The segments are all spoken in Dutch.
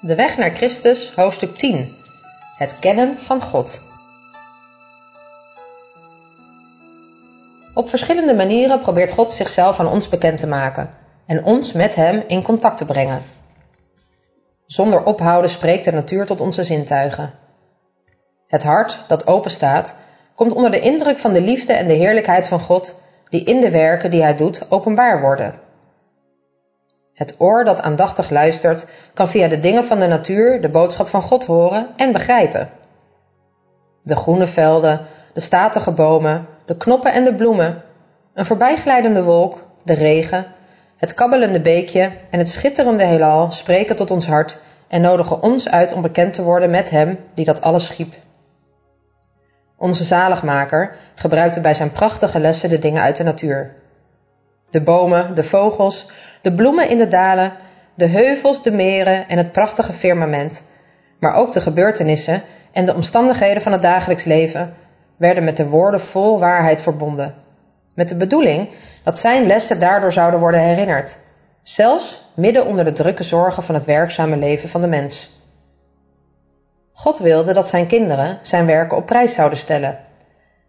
De weg naar Christus, hoofdstuk 10. Het kennen van God. Op verschillende manieren probeert God zichzelf aan ons bekend te maken en ons met Hem in contact te brengen. Zonder ophouden spreekt de natuur tot onze zintuigen. Het hart, dat open staat, komt onder de indruk van de liefde en de heerlijkheid van God, die in de werken die Hij doet openbaar worden. Het oor dat aandachtig luistert, kan via de dingen van de natuur de boodschap van God horen en begrijpen. De groene velden, de statige bomen, de knoppen en de bloemen, een voorbijglijdende wolk, de regen, het kabbelende beekje en het schitterende heelal spreken tot ons hart en nodigen ons uit om bekend te worden met Hem die dat alles schiep. Onze zaligmaker gebruikte bij zijn prachtige lessen de dingen uit de natuur. De bomen, de vogels, de bloemen in de dalen, de heuvels, de meren en het prachtige firmament, maar ook de gebeurtenissen en de omstandigheden van het dagelijks leven werden met de woorden vol waarheid verbonden, met de bedoeling dat zijn lessen daardoor zouden worden herinnerd, zelfs midden onder de drukke zorgen van het werkzame leven van de mens. God wilde dat zijn kinderen zijn werken op prijs zouden stellen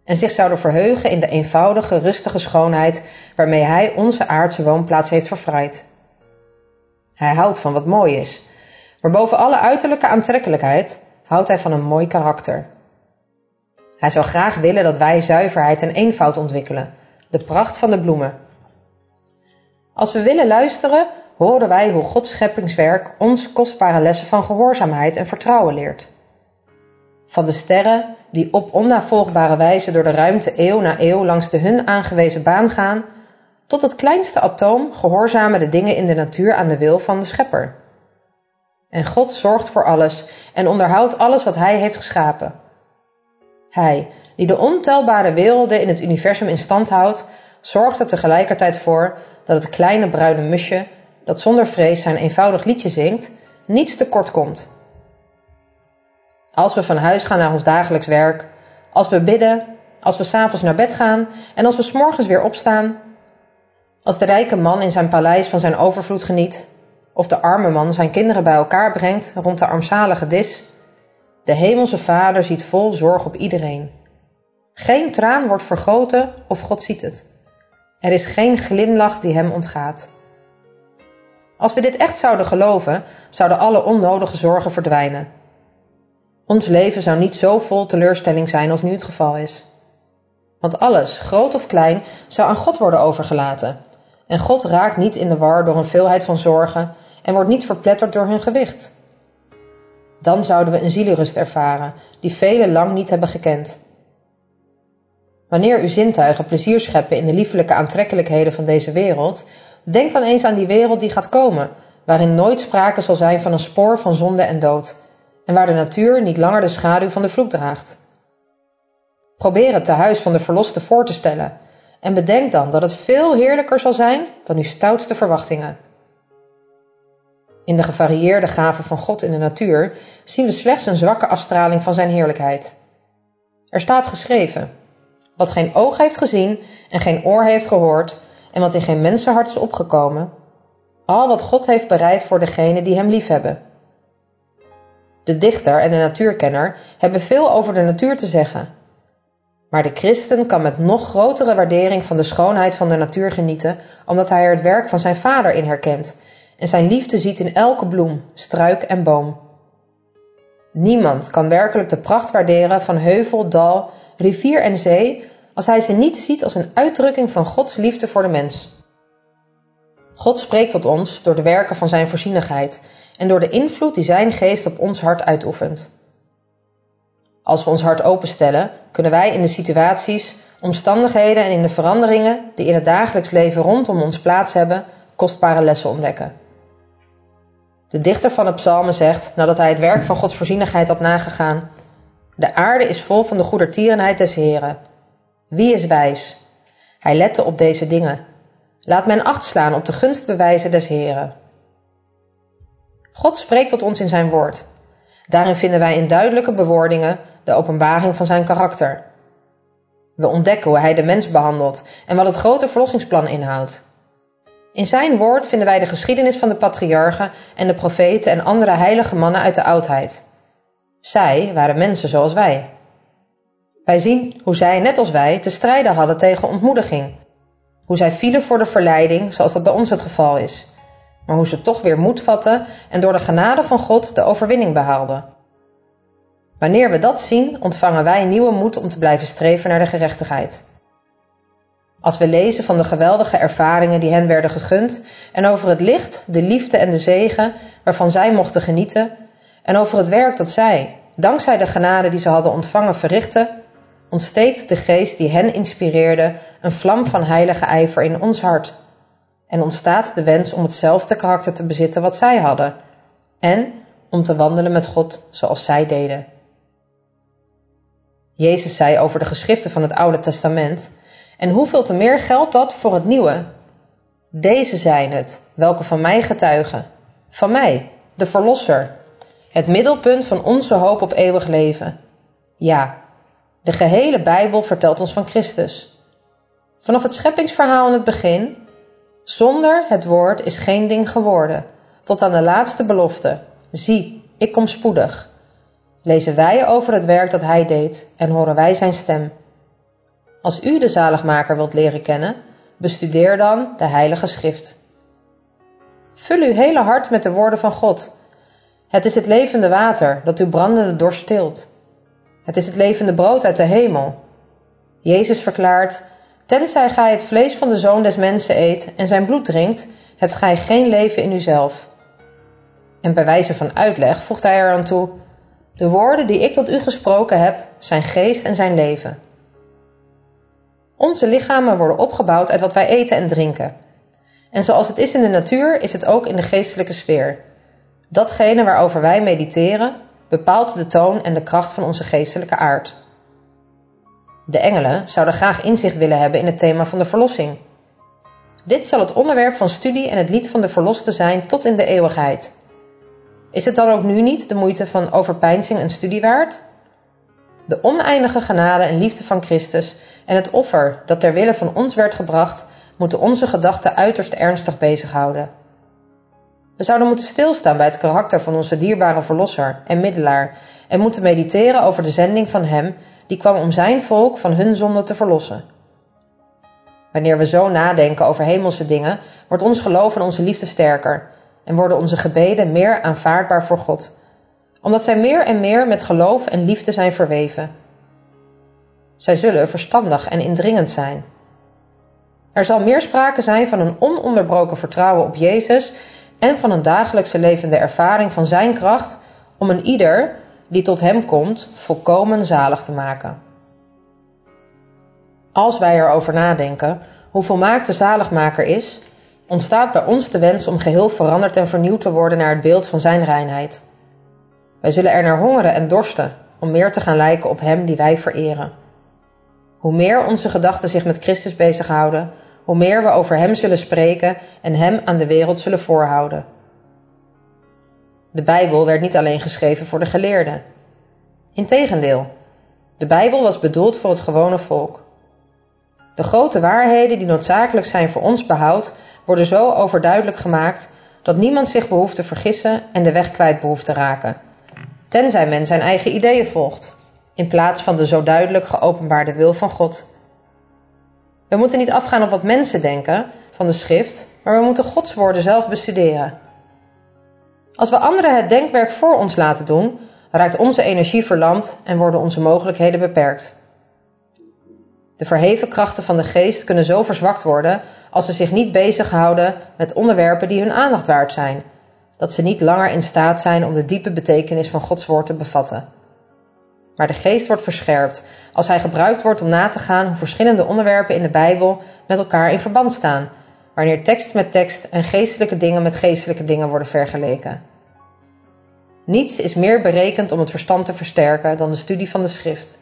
en zich zouden verheugen in de eenvoudige, rustige schoonheid waarmee Hij onze aardse woonplaats heeft verfraaid. Hij houdt van wat mooi is, maar boven alle uiterlijke aantrekkelijkheid houdt Hij van een mooi karakter. Hij zou graag willen dat wij zuiverheid en eenvoud ontwikkelen, de pracht van de bloemen. Als we willen luisteren, horen wij hoe Gods scheppingswerk ons kostbare lessen van gehoorzaamheid en vertrouwen leert. Van de sterren die op onnavolgbare wijze door de ruimte eeuw na eeuw langs de hun aangewezen baan gaan, tot het kleinste atoom gehoorzamen de dingen in de natuur aan de wil van de schepper. En God zorgt voor alles en onderhoudt alles wat Hij heeft geschapen. Hij, die de ontelbare werelden in het universum in stand houdt, zorgt er tegelijkertijd voor dat het kleine bruine musje, dat zonder vrees zijn eenvoudig liedje zingt, niets tekort komt als we van huis gaan naar ons dagelijks werk, als we bidden, als we s'avonds naar bed gaan en als we s'morgens weer opstaan. Als de rijke man in zijn paleis van zijn overvloed geniet, of de arme man zijn kinderen bij elkaar brengt rond de armzalige dis. De hemelse Vader ziet vol zorg op iedereen. Geen traan wordt vergoten of God ziet het. Er is geen glimlach die hem ontgaat. Als we dit echt zouden geloven, zouden alle onnodige zorgen verdwijnen ons leven zou niet zo vol teleurstelling zijn als nu het geval is. Want alles, groot of klein, zou aan God worden overgelaten. En God raakt niet in de war door een veelheid van zorgen en wordt niet verpletterd door hun gewicht. Dan zouden we een zielerust ervaren, die velen lang niet hebben gekend. Wanneer uw zintuigen plezier scheppen in de liefelijke aantrekkelijkheden van deze wereld, denk dan eens aan die wereld die gaat komen, waarin nooit sprake zal zijn van een spoor van zonde en dood en waar de natuur niet langer de schaduw van de vloek draagt. Probeer het tehuis van de verloste voor te stellen en bedenk dan dat het veel heerlijker zal zijn dan uw stoutste verwachtingen. In de gevarieerde gaven van God in de natuur zien we slechts een zwakke afstraling van zijn heerlijkheid. Er staat geschreven: Wat geen oog heeft gezien en geen oor heeft gehoord en wat in geen mensenhart is opgekomen, al wat God heeft bereid voor degenen die hem liefhebben. De dichter en de natuurkenner hebben veel over de natuur te zeggen. Maar de christen kan met nog grotere waardering van de schoonheid van de natuur genieten, omdat hij er het werk van zijn vader in herkent en zijn liefde ziet in elke bloem, struik en boom. Niemand kan werkelijk de pracht waarderen van heuvel, dal, rivier en zee als hij ze niet ziet als een uitdrukking van Gods liefde voor de mens. God spreekt tot ons door de werken van zijn voorzienigheid en door de invloed die zijn geest op ons hart uitoefent. Als we ons hart openstellen, kunnen wij in de situaties, omstandigheden en in de veranderingen die in het dagelijks leven rondom ons plaats hebben, kostbare lessen ontdekken. De dichter van de psalmen zegt, nadat hij het werk van Gods voorzienigheid had nagegaan, De aarde is vol van de goedertierenheid des Heren. Wie is wijs? Hij lette op deze dingen. Laat men acht slaan op de gunstbewijzen des Heren. God spreekt tot ons in zijn woord. Daarin vinden wij in duidelijke bewoordingen de openbaring van zijn karakter. We ontdekken hoe hij de mens behandelt en wat het grote verlossingsplan inhoudt. In zijn woord vinden wij de geschiedenis van de patriarchen en de profeten en andere heilige mannen uit de oudheid. Zij waren mensen zoals wij. Wij zien hoe zij, net als wij, te strijden hadden tegen ontmoediging. Hoe zij vielen voor de verleiding, zoals dat bij ons het geval is. Maar hoe ze toch weer moed vatten en door de genade van God de overwinning behaalden. Wanneer we dat zien, ontvangen wij nieuwe moed om te blijven streven naar de gerechtigheid. Als we lezen van de geweldige ervaringen die hen werden gegund en over het licht, de liefde en de zegen waarvan zij mochten genieten en over het werk dat zij, dankzij de genade die ze hadden ontvangen, verrichten, ontsteekt de geest die hen inspireerde een vlam van heilige ijver in ons hart en ontstaat de wens om hetzelfde karakter te bezitten wat zij hadden en om te wandelen met God zoals zij deden. Jezus zei over de geschriften van het Oude Testament en hoeveel te meer geldt dat voor het nieuwe? Deze zijn het, welke van mij getuigen. Van mij, de Verlosser. Het middelpunt van onze hoop op eeuwig leven. Ja, de gehele Bijbel vertelt ons van Christus. Vanaf het scheppingsverhaal in het begin. Zonder het woord is geen ding geworden. Tot aan de laatste belofte. Zie, ik kom spoedig. Lezen wij over het werk dat hij deed en horen wij zijn stem. Als u de zaligmaker wilt leren kennen, bestudeer dan de Heilige Schrift. Vul uw hele hart met de woorden van God. Het is het levende water dat uw brandende dorst stilt. Het is het levende brood uit de hemel. Jezus verklaart: Tenzij gij het vlees van de zoon des mensen eet en zijn bloed drinkt, hebt gij geen leven in uzelf. En bij wijze van uitleg voegt hij er aan toe: De woorden die ik tot u gesproken heb, zijn geest en zijn leven. Onze lichamen worden opgebouwd uit wat wij eten en drinken. En zoals het is in de natuur, is het ook in de geestelijke sfeer. Datgene waarover wij mediteren, bepaalt de toon en de kracht van onze geestelijke aard. De engelen zouden graag inzicht willen hebben in het thema van de verlossing. Dit zal het onderwerp van studie en het lied van de verloste zijn tot in de eeuwigheid. Is het dan ook nu niet de moeite van overpeinzing en studie waard? De oneindige genade en liefde van Christus en het offer dat ter wille van ons werd gebracht, moeten onze gedachten uiterst ernstig bezighouden. We zouden moeten stilstaan bij het karakter van onze dierbare Verlosser en Middelaar en moeten mediteren over de zending van Hem die kwam om Zijn volk van hun zonde te verlossen. Wanneer we zo nadenken over hemelse dingen, wordt ons geloof en onze liefde sterker en worden onze gebeden meer aanvaardbaar voor God, omdat zij meer en meer met geloof en liefde zijn verweven. Zij zullen verstandig en indringend zijn. Er zal meer sprake zijn van een ononderbroken vertrouwen op Jezus en van een dagelijkse levende ervaring van Zijn kracht om een ieder die tot Hem komt volkomen zalig te maken. Als wij erover nadenken hoe volmaakt de zaligmaker is, ontstaat bij ons de wens om geheel veranderd en vernieuwd te worden naar het beeld van Zijn reinheid. Wij zullen er naar hongeren en dorsten om meer te gaan lijken op Hem die wij vereren. Hoe meer onze gedachten zich met Christus bezighouden, hoe meer we over Hem zullen spreken en Hem aan de wereld zullen voorhouden. De Bijbel werd niet alleen geschreven voor de geleerden. Integendeel, de Bijbel was bedoeld voor het gewone volk. De grote waarheden die noodzakelijk zijn voor ons behoud, worden zo overduidelijk gemaakt dat niemand zich behoeft te vergissen en de weg kwijt behoeft te raken, tenzij men zijn eigen ideeën volgt in plaats van de zo duidelijk geopenbaarde wil van God. We moeten niet afgaan op wat mensen denken van de schrift, maar we moeten Gods woorden zelf bestuderen. Als we anderen het denkwerk voor ons laten doen, raakt onze energie verlamd en worden onze mogelijkheden beperkt. De verheven krachten van de geest kunnen zo verzwakt worden als ze zich niet bezighouden met onderwerpen die hun aandacht waard zijn, dat ze niet langer in staat zijn om de diepe betekenis van Gods woord te bevatten maar de geest wordt verscherpt als hij gebruikt wordt om na te gaan hoe verschillende onderwerpen in de Bijbel met elkaar in verband staan, wanneer tekst met tekst en geestelijke dingen met geestelijke dingen worden vergeleken. Niets is meer berekend om het verstand te versterken dan de studie van de schrift.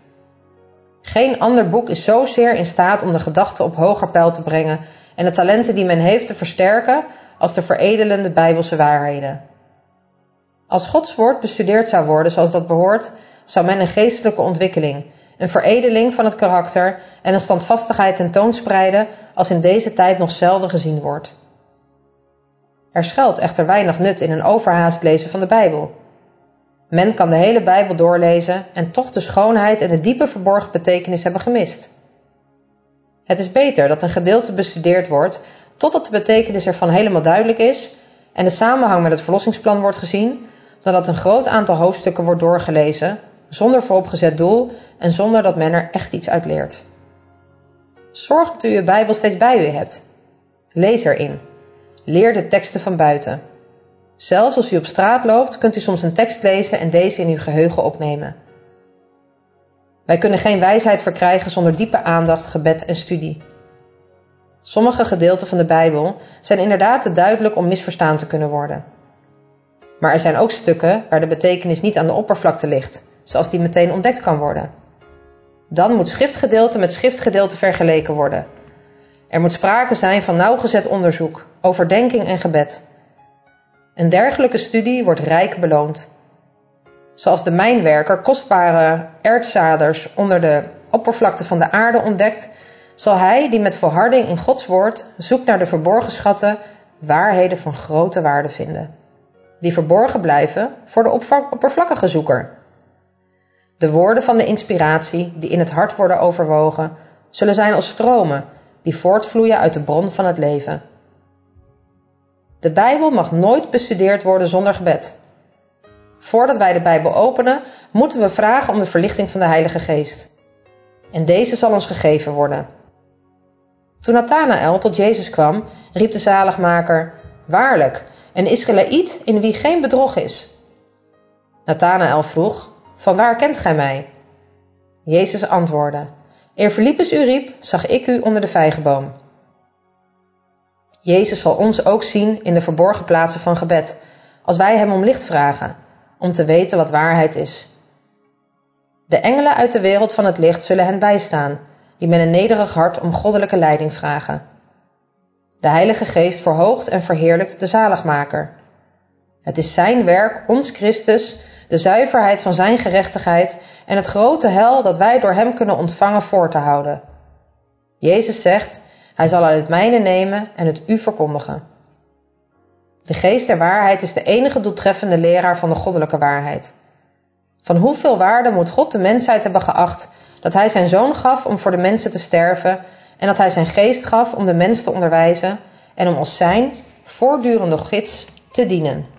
Geen ander boek is zozeer in staat om de gedachten op hoger peil te brengen en de talenten die men heeft te versterken als de veredelende bijbelse waarheden. Als Gods woord bestudeerd zou worden zoals dat behoort, zou men een geestelijke ontwikkeling, een veredeling van het karakter en een standvastigheid tentoonspreiden als in deze tijd nog zelden gezien wordt. Er schuilt echter weinig nut in een overhaast lezen van de Bijbel. Men kan de hele Bijbel doorlezen en toch de schoonheid en de diepe verborgen betekenis hebben gemist. Het is beter dat een gedeelte bestudeerd wordt totdat de betekenis ervan helemaal duidelijk is en de samenhang met het verlossingsplan wordt gezien, dan dat een groot aantal hoofdstukken wordt doorgelezen zonder vooropgezet doel en zonder dat men er echt iets uit leert. Zorg dat u uw Bijbel steeds bij u hebt. Lees erin. Leer de teksten van buiten. Zelfs als u op straat loopt, kunt u soms een tekst lezen en deze in uw geheugen opnemen. Wij kunnen geen wijsheid verkrijgen zonder diepe aandacht, gebed en studie. Sommige gedeelten van de Bijbel zijn inderdaad te duidelijk om misverstaan te kunnen worden. Maar er zijn ook stukken waar de betekenis niet aan de oppervlakte ligt, zoals die meteen ontdekt kan worden. Dan moet schriftgedeelte met schriftgedeelte vergeleken worden. Er moet sprake zijn van nauwgezet onderzoek, overdenking en gebed. Een dergelijke studie wordt rijk beloond. Zoals de mijnwerker kostbare ertzaders onder de oppervlakte van de aarde ontdekt, zal hij die met volharding in Gods woord zoekt naar de verborgen schatten, waarheden van grote waarde vinden. Die verborgen blijven voor de oppervlakkige zoeker. De woorden van de inspiratie, die in het hart worden overwogen, zullen zijn als stromen die voortvloeien uit de bron van het leven. De Bijbel mag nooit bestudeerd worden zonder gebed. Voordat wij de Bijbel openen, moeten we vragen om de verlichting van de Heilige Geest. En deze zal ons gegeven worden. Toen Nathanael tot Jezus kwam, riep de zaligmaker: Waarlijk, een Israëliet in wie geen bedrog is. Nathanael vroeg: Van waar kent gij mij? Jezus antwoordde: Eer Philippus u riep, zag ik u onder de vijgenboom. Jezus zal ons ook zien in de verborgen plaatsen van gebed, als wij hem om licht vragen, om te weten wat waarheid is. De engelen uit de wereld van het licht zullen hen bijstaan, die met een nederig hart om goddelijke leiding vragen. De Heilige Geest verhoogt en verheerlijkt de zaligmaker. Het is zijn werk ons Christus de zuiverheid van zijn gerechtigheid en het grote hel dat wij door hem kunnen ontvangen voor te houden. Jezus zegt, hij zal uit het mijne nemen en het u verkondigen. De geest der waarheid is de enige doeltreffende leraar van de goddelijke waarheid. Van hoeveel waarde moet God de mensheid hebben geacht dat hij zijn zoon gaf om voor de mensen te sterven en dat hij zijn geest gaf om de mens te onderwijzen en om als zijn voortdurende gids te dienen.